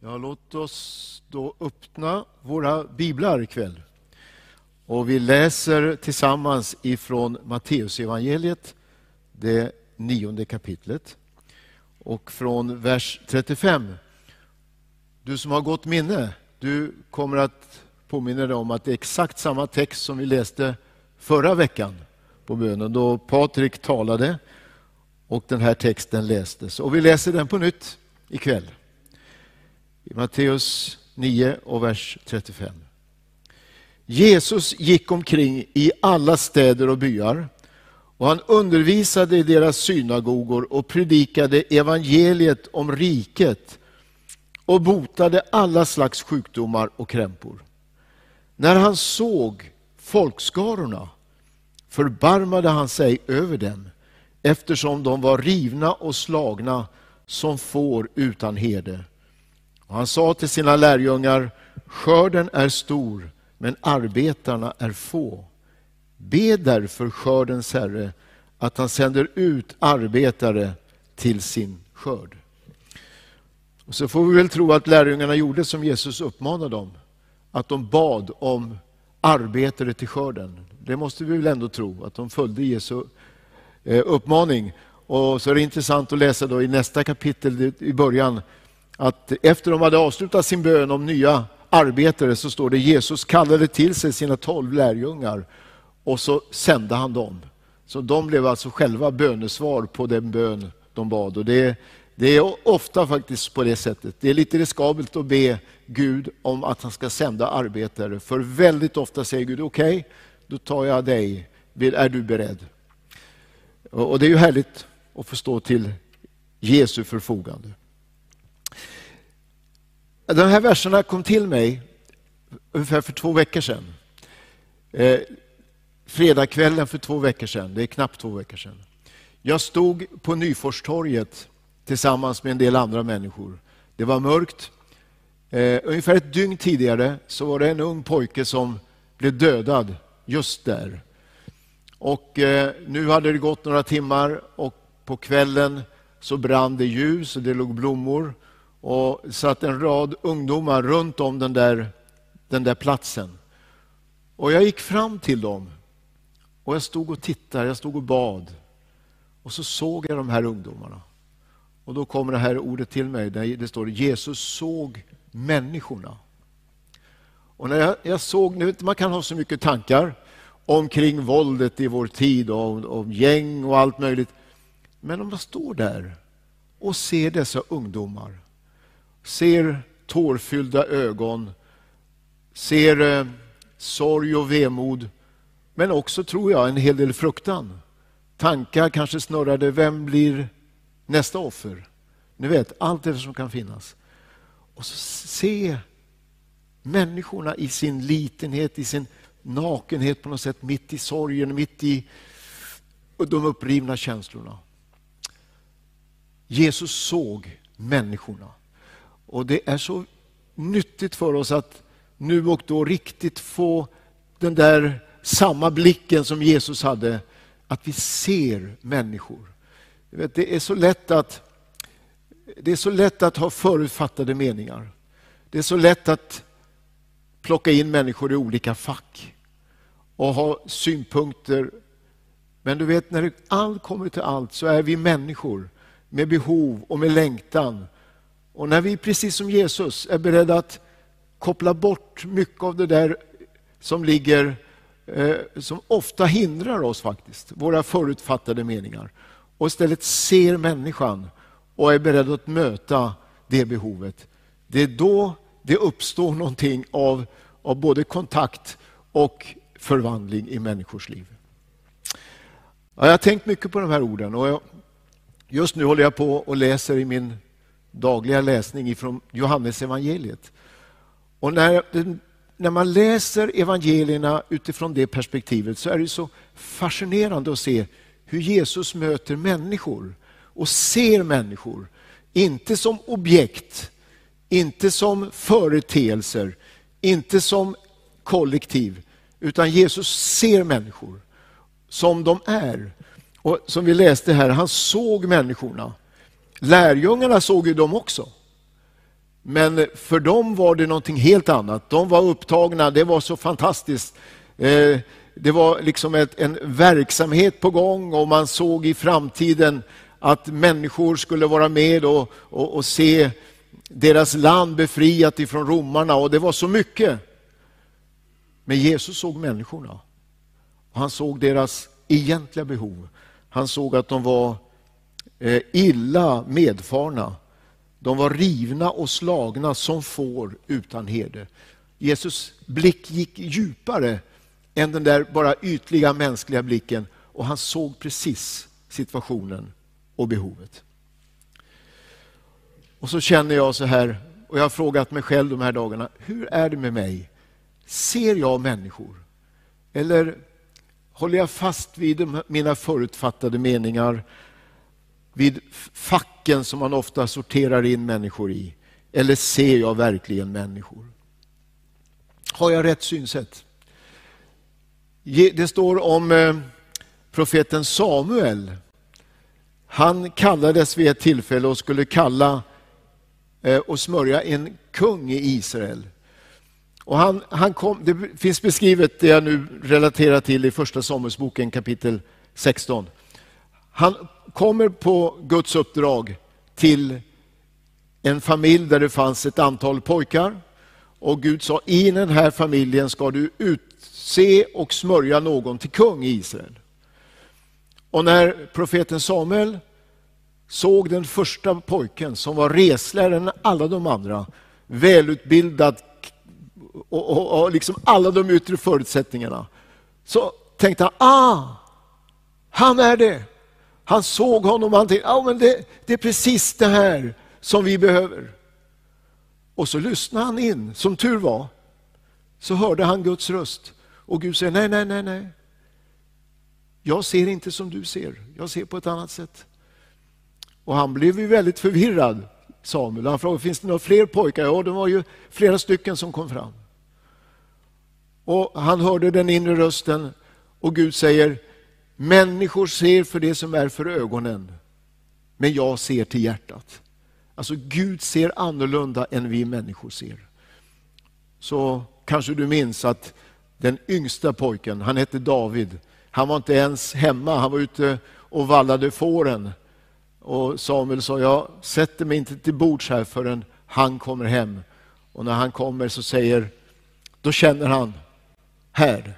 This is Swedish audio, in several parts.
Ja, låt oss då öppna våra biblar ikväll. Och vi läser tillsammans ifrån Matteusevangeliet, det nionde kapitlet. Och från vers 35. Du som har gott minne, du kommer att påminna dig om att det är exakt samma text som vi läste förra veckan på bönen, då Patrik talade och den här texten lästes. Och vi läser den på nytt ikväll. I Matteus 9 och vers 35. Jesus gick omkring i alla städer och byar och han undervisade i deras synagogor och predikade evangeliet om riket och botade alla slags sjukdomar och krämpor. När han såg folkskarorna förbarmade han sig över dem eftersom de var rivna och slagna som får utan herde. Och han sa till sina lärjungar, skörden är stor, men arbetarna är få. Be därför skördens Herre att han sänder ut arbetare till sin skörd. Och så får vi väl tro att lärjungarna gjorde som Jesus uppmanade dem, att de bad om arbetare till skörden. Det måste vi väl ändå tro, att de följde Jesu eh, uppmaning. Och så är det intressant att läsa då i nästa kapitel i början att efter de hade avslutat sin bön om nya arbetare så står det Jesus kallade till sig sina tolv lärjungar och så sände han dem. Så de blev alltså själva bönesvar på den bön de bad. Och det, det är ofta faktiskt på det sättet. Det är lite riskabelt att be Gud om att han ska sända arbetare. För väldigt ofta säger Gud, okej, okay, då tar jag dig. Är du beredd? Och det är ju härligt att få stå till Jesu förfogande. De här verserna kom till mig ungefär för två veckor sedan. Eh, fredagskvällen för två veckor sedan, det är knappt två veckor sedan. Jag stod på Nyforstorget tillsammans med en del andra människor. Det var mörkt. Eh, ungefär ett dygn tidigare så var det en ung pojke som blev dödad just där. Och eh, nu hade det gått några timmar och på kvällen så brann det ljus och det låg blommor och satt en rad ungdomar runt om den där, den där platsen. Och jag gick fram till dem och jag stod och tittade, jag stod och bad. Och så såg jag de här ungdomarna. Och då kommer det här ordet till mig, där det står Jesus såg människorna. Och när jag, jag såg, man kan ha så mycket tankar omkring våldet i vår tid och om gäng och allt möjligt. Men om man står där och ser dessa ungdomar ser tårfyllda ögon, ser eh, sorg och vemod, men också, tror jag, en hel del fruktan. Tankar kanske snurrade, vem blir nästa offer? Ni vet, allt det som kan finnas. Och så se människorna i sin litenhet, i sin nakenhet på något sätt, mitt i sorgen, mitt i de upprivna känslorna. Jesus såg människorna. Och det är så nyttigt för oss att nu och då riktigt få den där samma blicken som Jesus hade, att vi ser människor. Det är så lätt att, det är så lätt att ha förutfattade meningar. Det är så lätt att plocka in människor i olika fack och ha synpunkter. Men du vet, när allt kommer till allt så är vi människor med behov och med längtan och när vi precis som Jesus är beredda att koppla bort mycket av det där som ligger, eh, som ofta hindrar oss faktiskt, våra förutfattade meningar, och istället ser människan och är beredd att möta det behovet. Det är då det uppstår någonting av, av både kontakt och förvandling i människors liv. Ja, jag har tänkt mycket på de här orden och jag, just nu håller jag på och läser i min dagliga läsning ifrån Johannes evangeliet. Och när, när man läser evangelierna utifrån det perspektivet så är det så fascinerande att se hur Jesus möter människor och ser människor. Inte som objekt, inte som företeelser, inte som kollektiv, utan Jesus ser människor som de är. Och Som vi läste här, han såg människorna. Lärjungarna såg ju dem också. Men för dem var det någonting helt annat. De var upptagna, det var så fantastiskt. Eh, det var liksom ett, en verksamhet på gång och man såg i framtiden att människor skulle vara med och, och, och se deras land befriat ifrån romarna och det var så mycket. Men Jesus såg människorna. Och han såg deras egentliga behov. Han såg att de var Eh, illa medfarna. De var rivna och slagna som får utan herde. Jesus blick gick djupare än den där bara ytliga mänskliga blicken och han såg precis situationen och behovet. Och så känner jag så här, och jag har frågat mig själv de här dagarna, hur är det med mig? Ser jag människor? Eller håller jag fast vid mina förutfattade meningar, vid facken som man ofta sorterar in människor i? Eller ser jag verkligen människor? Har jag rätt synsätt? Det står om eh, profeten Samuel. Han kallades vid ett tillfälle och skulle kalla eh, och smörja en kung i Israel. Och han, han kom, det finns beskrivet, det jag nu relaterar till i första Samuelsboken kapitel 16. Han kommer på Guds uppdrag till en familj där det fanns ett antal pojkar. Och Gud sa, i den här familjen ska du utse och smörja någon till kung i Israel. Och när profeten Samuel såg den första pojken som var resligare än alla de andra, välutbildad, och, och, och liksom alla de yttre förutsättningarna. Så tänkte han, ah, han är det. Han såg honom och han tänkte, ah, men det, det är precis det här som vi behöver. Och så lyssnade han in, som tur var, så hörde han Guds röst. Och Gud säger, nej, nej, nej, nej. Jag ser inte som du ser, jag ser på ett annat sätt. Och han blev ju väldigt förvirrad, Samuel. Han frågade, finns det några fler pojkar? Ja, det var ju flera stycken som kom fram. Och han hörde den inre rösten och Gud säger, människor ser för det som är för ögonen, men jag ser till hjärtat. Alltså Gud ser annorlunda än vi människor ser. Så kanske du minns att den yngsta pojken, han hette David, han var inte ens hemma, han var ute och vallade fåren. Och Samuel sa, jag sätter mig inte till bords här förrän han kommer hem. Och när han kommer så säger, då känner han, här,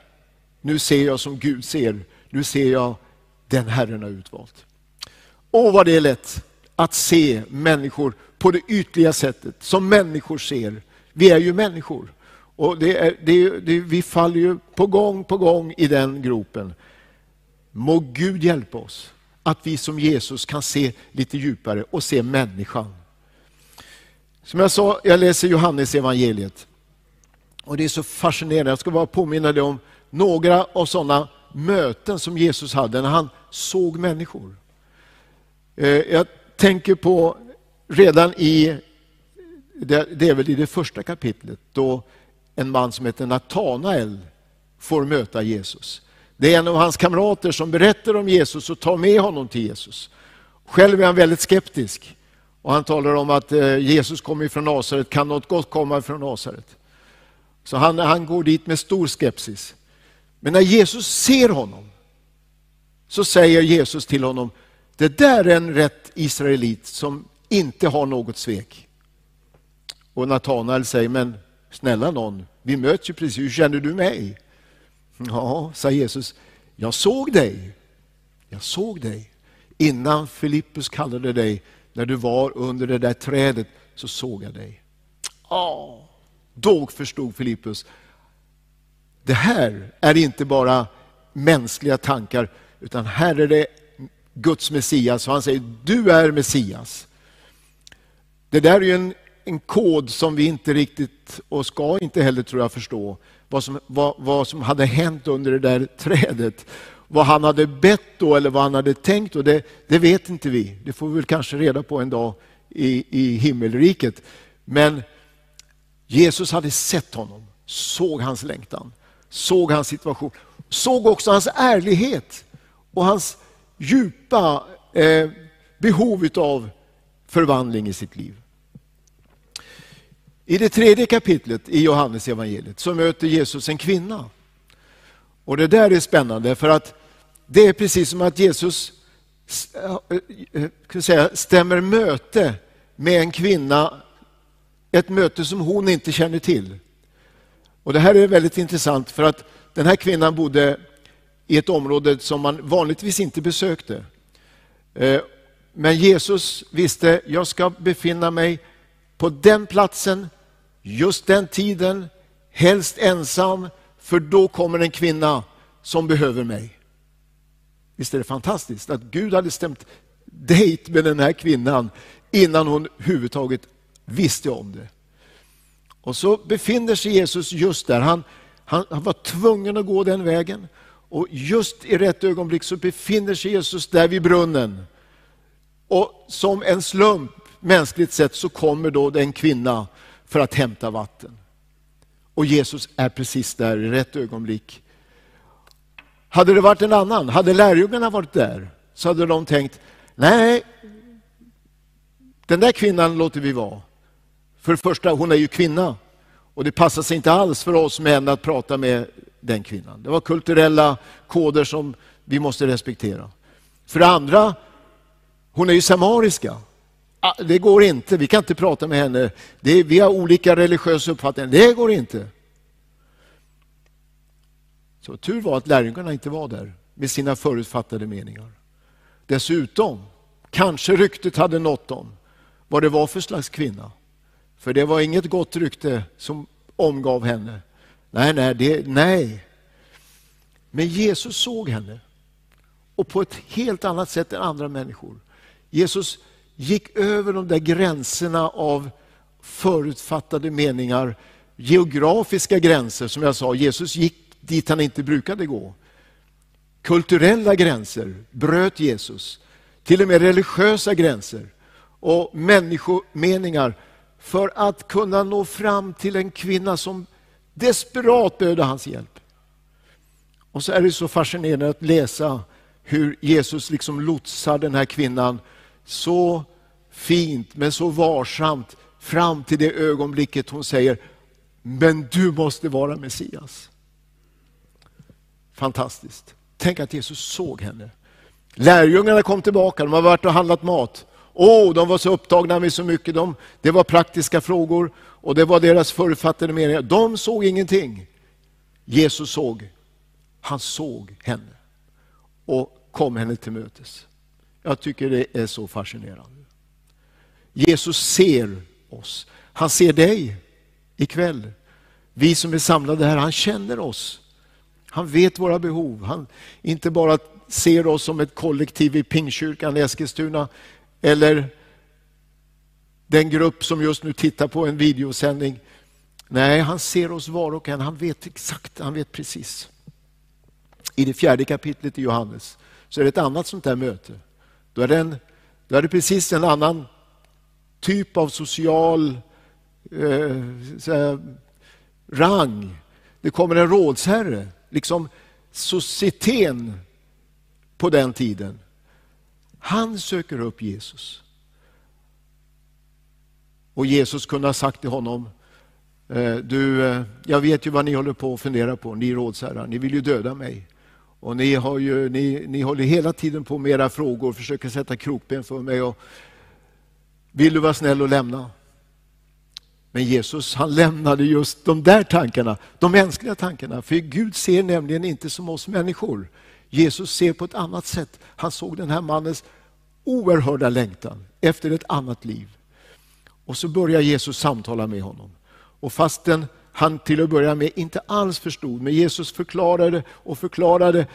nu ser jag som Gud ser, nu ser jag den Herren har utvalt. Åh, vad det är lätt att se människor på det ytliga sättet, som människor ser. Vi är ju människor. Och det är, det det vi faller ju på gång på gång i den gropen. Må Gud hjälpa oss att vi som Jesus kan se lite djupare och se människan. Som jag sa, jag läser Johannes evangeliet. Och Det är så fascinerande. Jag ska bara påminna dig om några av sådana möten som Jesus hade när han såg människor. Eh, jag tänker på redan i, det är väl i det första kapitlet, då en man som heter Natanael får möta Jesus. Det är en av hans kamrater som berättar om Jesus och tar med honom till Jesus. Själv är han väldigt skeptisk. Och han talar om att eh, Jesus kommer från Nasaret, kan något gott komma från Nasaret? Så han, han går dit med stor skepsis. Men när Jesus ser honom så säger Jesus till honom, det där är en rätt israelit som inte har något svek. Och Natanael säger, men snälla någon, vi möts ju precis, hur känner du mig? Ja, sa Jesus, jag såg dig. Jag såg dig. Innan Filippus kallade dig, när du var under det där trädet, så såg jag dig. Oh. Då förstod Filippus, det här är inte bara mänskliga tankar, utan här är det Guds Messias. Och han säger, du är Messias. Det där är ju en, en kod som vi inte riktigt, och ska inte heller tror jag förstå, vad som, vad, vad som hade hänt under det där trädet. Vad han hade bett då eller vad han hade tänkt, och det, det vet inte vi. Det får vi väl kanske reda på en dag i, i himmelriket. Men Jesus hade sett honom, såg hans längtan, såg hans situation, såg också hans ärlighet och hans djupa eh, behov av förvandling i sitt liv. I det tredje kapitlet i Johannes evangeliet så möter Jesus en kvinna. Och det där är spännande för att det är precis som att Jesus eh, eh, säga, stämmer möte med en kvinna, ett möte som hon inte känner till. Och Det här är väldigt intressant för att den här kvinnan bodde i ett område som man vanligtvis inte besökte. Eh, men Jesus visste, jag ska befinna mig på den platsen, just den tiden, helst ensam, för då kommer en kvinna som behöver mig. Visst är det fantastiskt att Gud hade stämt dejt med den här kvinnan innan hon överhuvudtaget visste om det. Och så befinner sig Jesus just där. Han, han, han, var tvungen att gå den vägen. Och just i rätt ögonblick så befinner sig Jesus där vid brunnen. Och som en slump, mänskligt sett, så kommer då en kvinna för att hämta vatten. Och Jesus är precis där i rätt ögonblick. Hade det varit en annan, hade lärjungarna varit där, så hade de tänkt, nej, den där kvinnan låter vi vara. För det första, hon är ju kvinna. Och det passar sig inte alls för oss män att prata med den kvinnan. Det var kulturella koder som vi måste respektera. För det andra, hon är ju samariska. Ah, det går inte, vi kan inte prata med henne. Det, vi har olika religiösa uppfattningar. Det går inte. Så tur var att lärjungarna inte var där med sina förutfattade meningar. Dessutom, kanske ryktet hade nått dem vad det var för slags kvinna. För det var inget gott rykte som omgav henne. Nej, nej, det, nej. Men Jesus såg henne. Och på ett helt annat sätt än andra människor. Jesus gick över de där gränserna av förutfattade meningar, geografiska gränser som jag sa. Jesus gick dit han inte brukade gå. Kulturella gränser bröt Jesus. Till och med religiösa gränser och människomeningar för att kunna nå fram till en kvinna som desperat behövde hans hjälp. Och så är det så fascinerande att läsa hur Jesus liksom lotsar den här kvinnan så fint men så varsamt fram till det ögonblicket hon säger Men du måste vara Messias. Fantastiskt. Tänk att Jesus såg henne. Lärjungarna kom tillbaka, de har varit och handlat mat. Åh, oh, de var så upptagna med så mycket. De, det var praktiska frågor och det var deras förutfattade meningar. De såg ingenting. Jesus såg. Han såg henne och kom henne till mötes. Jag tycker det är så fascinerande. Jesus ser oss. Han ser dig ikväll. Vi som är samlade här, han känner oss. Han vet våra behov. Han inte bara ser oss som ett kollektiv i Pingkyrkan i Eskilstuna eller den grupp som just nu tittar på en videosändning. Nej, han ser oss var och en. Han vet exakt, han vet precis. I det fjärde kapitlet i Johannes så är det ett annat sånt där möte. Då är det, en, då är det precis en annan typ av social eh, rang. Det kommer en rådsherre liksom societeten på den tiden. Han söker upp Jesus. Och Jesus kunde ha sagt till honom, eh, du, eh, jag vet ju vad ni håller på att fundera på, ni rådsherrar, ni vill ju döda mig. Och ni, har ju, ni, ni håller hela tiden på med era frågor, försöker sätta krokben för mig. Och vill du vara snäll och lämna? Men Jesus han lämnade just de där tankarna, de mänskliga tankarna. För Gud ser nämligen inte som oss människor. Jesus ser på ett annat sätt. Han såg den här mannens oerhörda längtan efter ett annat liv. Och så börjar Jesus samtala med honom. Och fastän han till att börja med inte alls förstod, men Jesus förklarade och förklarade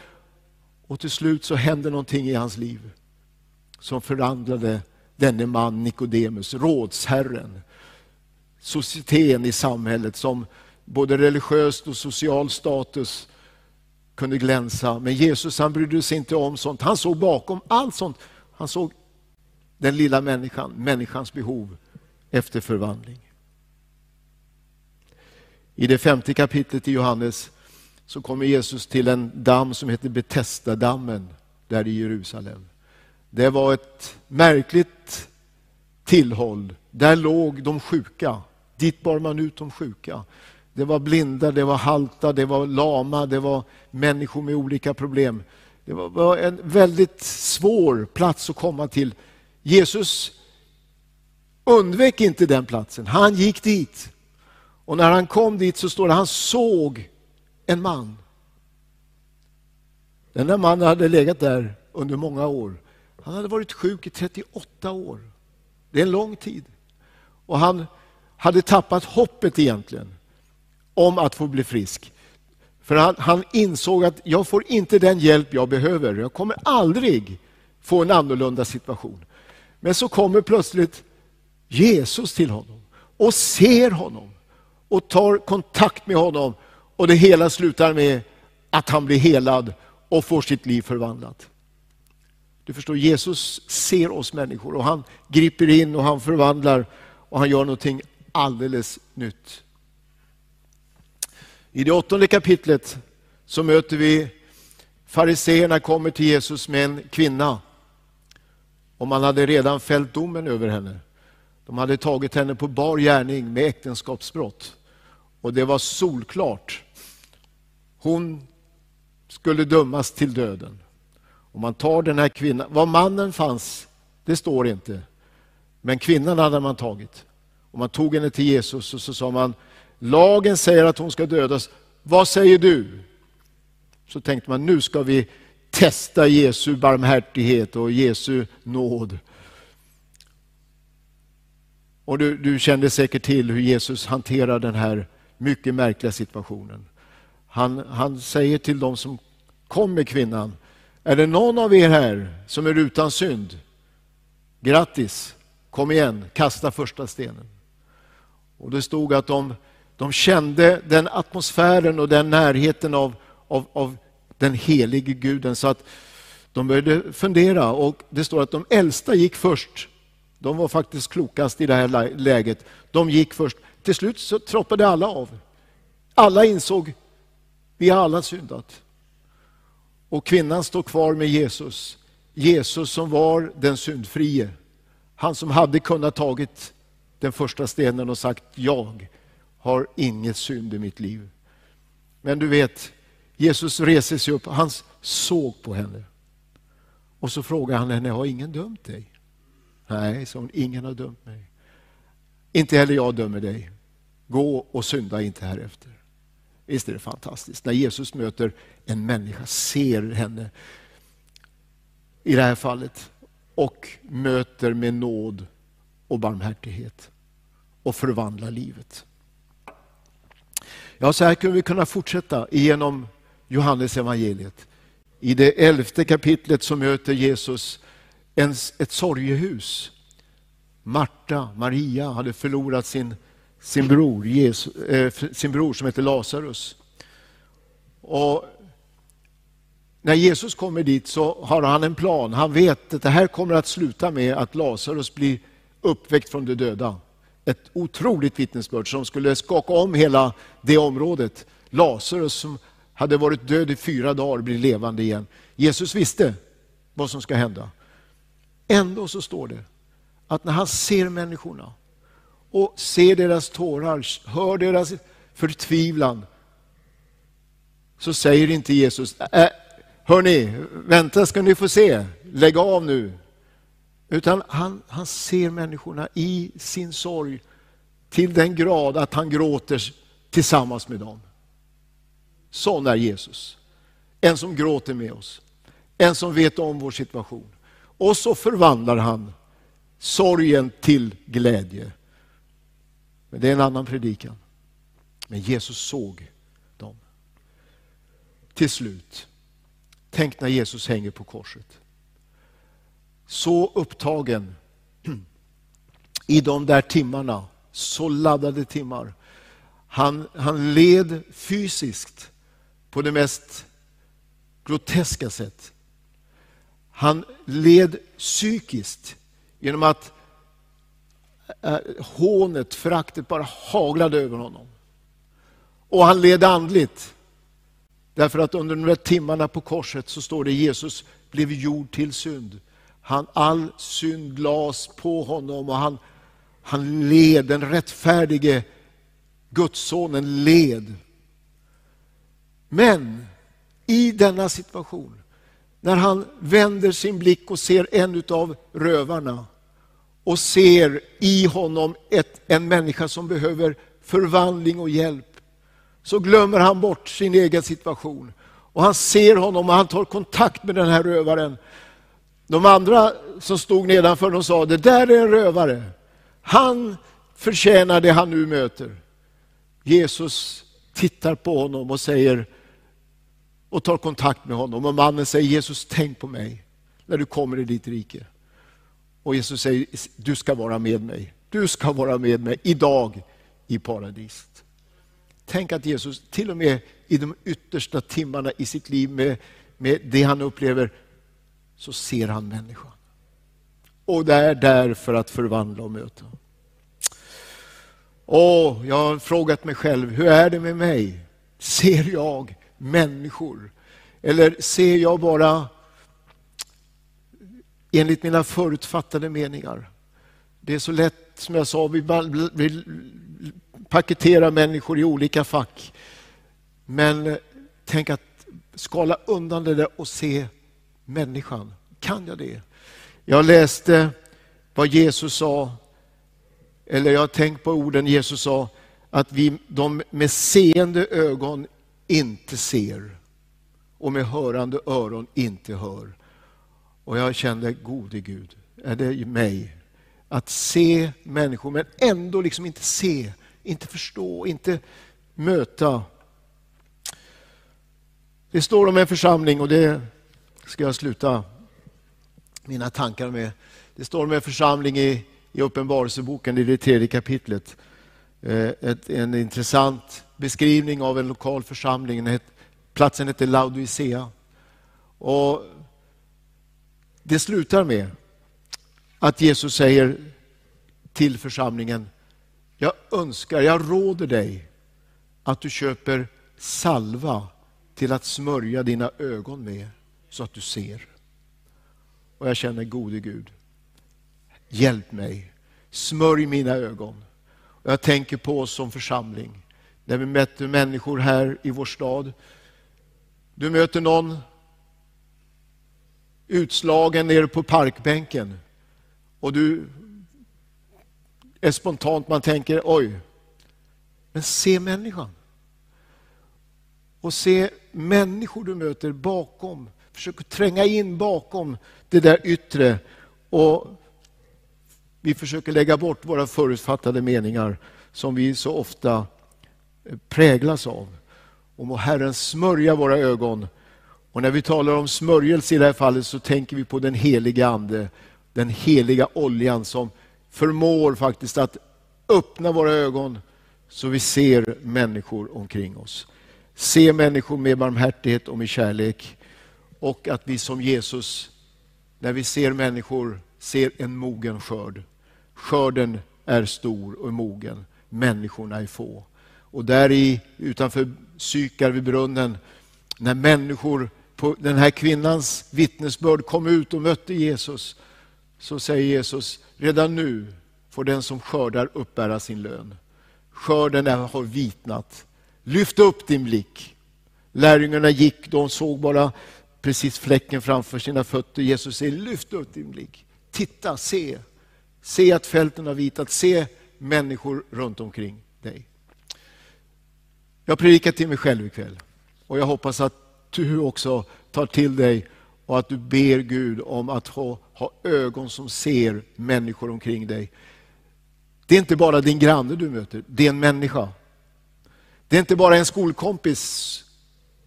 och till slut så hände någonting i hans liv som förvandlade denne man Nikodemus, rådsherren, societeten i samhället som både religiöst och social status kunde glänsa. Men Jesus han brydde sig inte om sånt. Han såg bakom allt sånt. Han såg den lilla människan, människans behov efter förvandling. I det femte kapitlet i Johannes så kommer Jesus till en damm som heter Betesda-dammen där i Jerusalem. Det var ett märkligt tillhåll. Där låg de sjuka Dit bar man ut de sjuka. Det var blinda, det var halta, det var lama, det var människor med olika problem. Det var en väldigt svår plats att komma till. Jesus undvek inte den platsen, han gick dit. Och när han kom dit så står det, han såg en man. Den där mannen hade legat där under många år. Han hade varit sjuk i 38 år. Det är en lång tid. Och han hade tappat hoppet egentligen om att få bli frisk. För han, han, insåg att jag får inte den hjälp jag behöver. Jag kommer aldrig få en annorlunda situation. Men så kommer plötsligt Jesus till honom och ser honom och tar kontakt med honom och det hela slutar med att han blir helad och får sitt liv förvandlat. Du förstår, Jesus ser oss människor och han griper in och han förvandlar och han gör någonting alldeles nytt. I det åttonde kapitlet så möter vi fariseerna kommer till Jesus med en kvinna. Och man hade redan fällt domen över henne. De hade tagit henne på bar gärning med äktenskapsbrott. Och det var solklart. Hon skulle dömas till döden. Och man tar den här kvinnan, var mannen fanns, det står inte. Men kvinnan hade man tagit. Och man tog henne till Jesus och så sa man, lagen säger att hon ska dödas, vad säger du? Så tänkte man, nu ska vi testa Jesu barmhärtighet och Jesu nåd. Och du, du kände säkert till hur Jesus hanterar den här mycket märkliga situationen. Han, han säger till de som kom med kvinnan, är det någon av er här som är utan synd? Grattis, kom igen, kasta första stenen. Och det stod att de, de kände den atmosfären och den närheten av, av, av den helige guden så att de började fundera och det står att de äldsta gick först. De var faktiskt klokast i det här läget. De gick först. Till slut så troppade alla av. Alla insåg, vi har alla syndat. Och kvinnan står kvar med Jesus. Jesus som var den syndfrie. Han som hade kunnat tagit den första stenen och sagt jag har inget synd i mitt liv. Men du vet, Jesus reser sig upp, han såg på henne. Och så frågar han henne, har ingen dömt dig? Nej, sa hon, ingen har dömt mig. Inte heller jag dömer dig. Gå och synda inte härefter. Visst är det fantastiskt? När Jesus möter en människa, ser henne i det här fallet och möter med nåd och barmhärtighet och förvandlar livet. Ja, så här kunde vi kunna fortsätta genom Johannes evangeliet. I det elfte kapitlet så möter Jesus en, ett sorgehus. Marta, Maria, hade förlorat sin sin bror, Jesus, eh, sin bror som heter Lazarus. Och när Jesus kommer dit så har han en plan. Han vet att det här kommer att sluta med att Lazarus blir uppväckt från de döda. Ett otroligt vittnesbörd som skulle skaka om hela det området. Lazarus som hade varit död i fyra dagar blir levande igen. Jesus visste vad som ska hända. Ändå så står det att när han ser människorna och ser deras tårar, hör deras förtvivlan, så säger inte Jesus, äh, hörni, vänta ska ni få se, lägg av nu. Utan han, han ser människorna i sin sorg till den grad att han gråter tillsammans med dem. Sån är Jesus. En som gråter med oss. En som vet om vår situation. Och så förvandlar han sorgen till glädje. Men det är en annan predikan. Men Jesus såg dem. Till slut, tänk när Jesus hänger på korset. Så upptagen i de där timmarna, så laddade timmar. Han, han led fysiskt på det mest groteska sätt. Han led psykiskt genom att eh, hånet, föraktet bara haglade över honom. Och han led andligt. Därför att under de där timmarna på korset så står det Jesus blev gjord till synd. Han, all synd lades på honom och han, Han led, den rättfärdige Gudssonen led. Men i denna situation, när han vänder sin blick och ser en av rövarna och ser i honom ett, en människa som behöver förvandling och hjälp, så glömmer han bort sin egen situation. Och han ser honom och han tar kontakt med den här rövaren. De andra som stod nedanför de sa, det där är en rövare. Han förtjänar det han nu möter. Jesus tittar på honom och säger, och tar kontakt med honom. Och mannen säger, Jesus tänk på mig när du kommer i ditt rike. Och Jesus säger, du ska vara med mig. Du ska vara med mig idag i paradiset. Tänk att Jesus, till och med i de yttersta timmarna i sitt liv med, med det han upplever, så ser han människan. Och det är där för att förvandla och möta. Och jag har frågat mig själv, hur är det med mig? Ser jag människor? Eller ser jag bara enligt mina förutfattade meningar? Det är så lätt, som jag sa, vi paketerar människor i olika fack. Men tänk att skala undan det där och se människan. Kan jag det? Jag läste vad Jesus sa, eller jag har tänkt på orden Jesus sa, att vi, de med seende ögon inte ser och med hörande öron inte hör. Och jag kände, gode Gud, är det mig? Att se människor men ändå liksom inte se, inte förstå, inte möta. Det står om en församling och det ska jag sluta mina tankar med. Det står om en församling i, i Uppenbarelseboken, i det tredje kapitlet. Eh, ett, en intressant beskrivning av en lokal församling. Platsen heter Laodicea. Och det slutar med att Jesus säger till församlingen, jag önskar, jag råder dig att du köper salva till att smörja dina ögon med så att du ser. Och jag känner, gode Gud, hjälp mig, smörj mina ögon. Och jag tänker på oss som församling, när vi möter människor här i vår stad. Du möter någon utslagen nere på parkbänken och du är spontant, man tänker oj, men se människan. Och se människor du möter bakom försöker tränga in bakom det där yttre och vi försöker lägga bort våra förutfattade meningar som vi så ofta eh, präglas av. Och må Herren smörja våra ögon. Och när vi talar om smörjelse i det här fallet så tänker vi på den heliga Ande, den heliga oljan som förmår faktiskt att öppna våra ögon så vi ser människor omkring oss. Se människor med barmhärtighet och med kärlek och att vi som Jesus, när vi ser människor, ser en mogen skörd. Skörden är stor och mogen, människorna är få. Och där i, utanför Sykar vid brunnen, när människor på den här kvinnans vittnesbörd kom ut och mötte Jesus, så säger Jesus, redan nu får den som skördar uppbära sin lön. Skörden har vitnat. Lyft upp din blick. Lärjungarna gick, de såg bara precis fläcken framför sina fötter. Jesus säger, lyft upp din blick. Titta, se. Se att fälten har vitat. Se människor runt omkring dig. Jag predikar till mig själv ikväll. Och jag hoppas att du också tar till dig och att du ber Gud om att ha, ha ögon som ser människor omkring dig. Det är inte bara din granne du möter, det är en människa. Det är inte bara en skolkompis,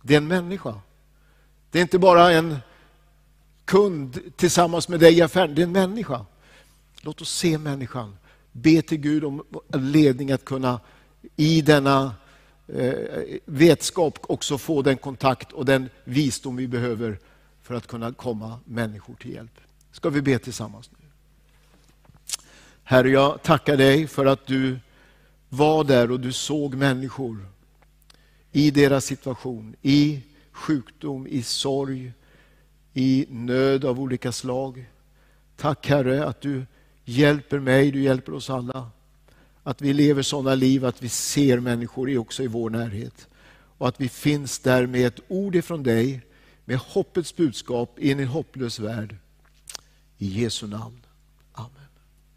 det är en människa. Det är inte bara en kund tillsammans med dig i affären, det är en människa. Låt oss se människan. Be till Gud om ledning att kunna i denna eh, vetskap också få den kontakt och den visdom vi behöver för att kunna komma människor till hjälp. Ska vi be tillsammans nu? Herre, jag tackar dig för att du var där och du såg människor i deras situation, i sjukdom, i sorg, i nöd av olika slag. Tack Herre att du hjälper mig, du hjälper oss alla. Att vi lever sådana liv att vi ser människor också i vår närhet. Och att vi finns där med ett ord ifrån dig, med hoppets budskap in i en hopplös värld. I Jesu namn.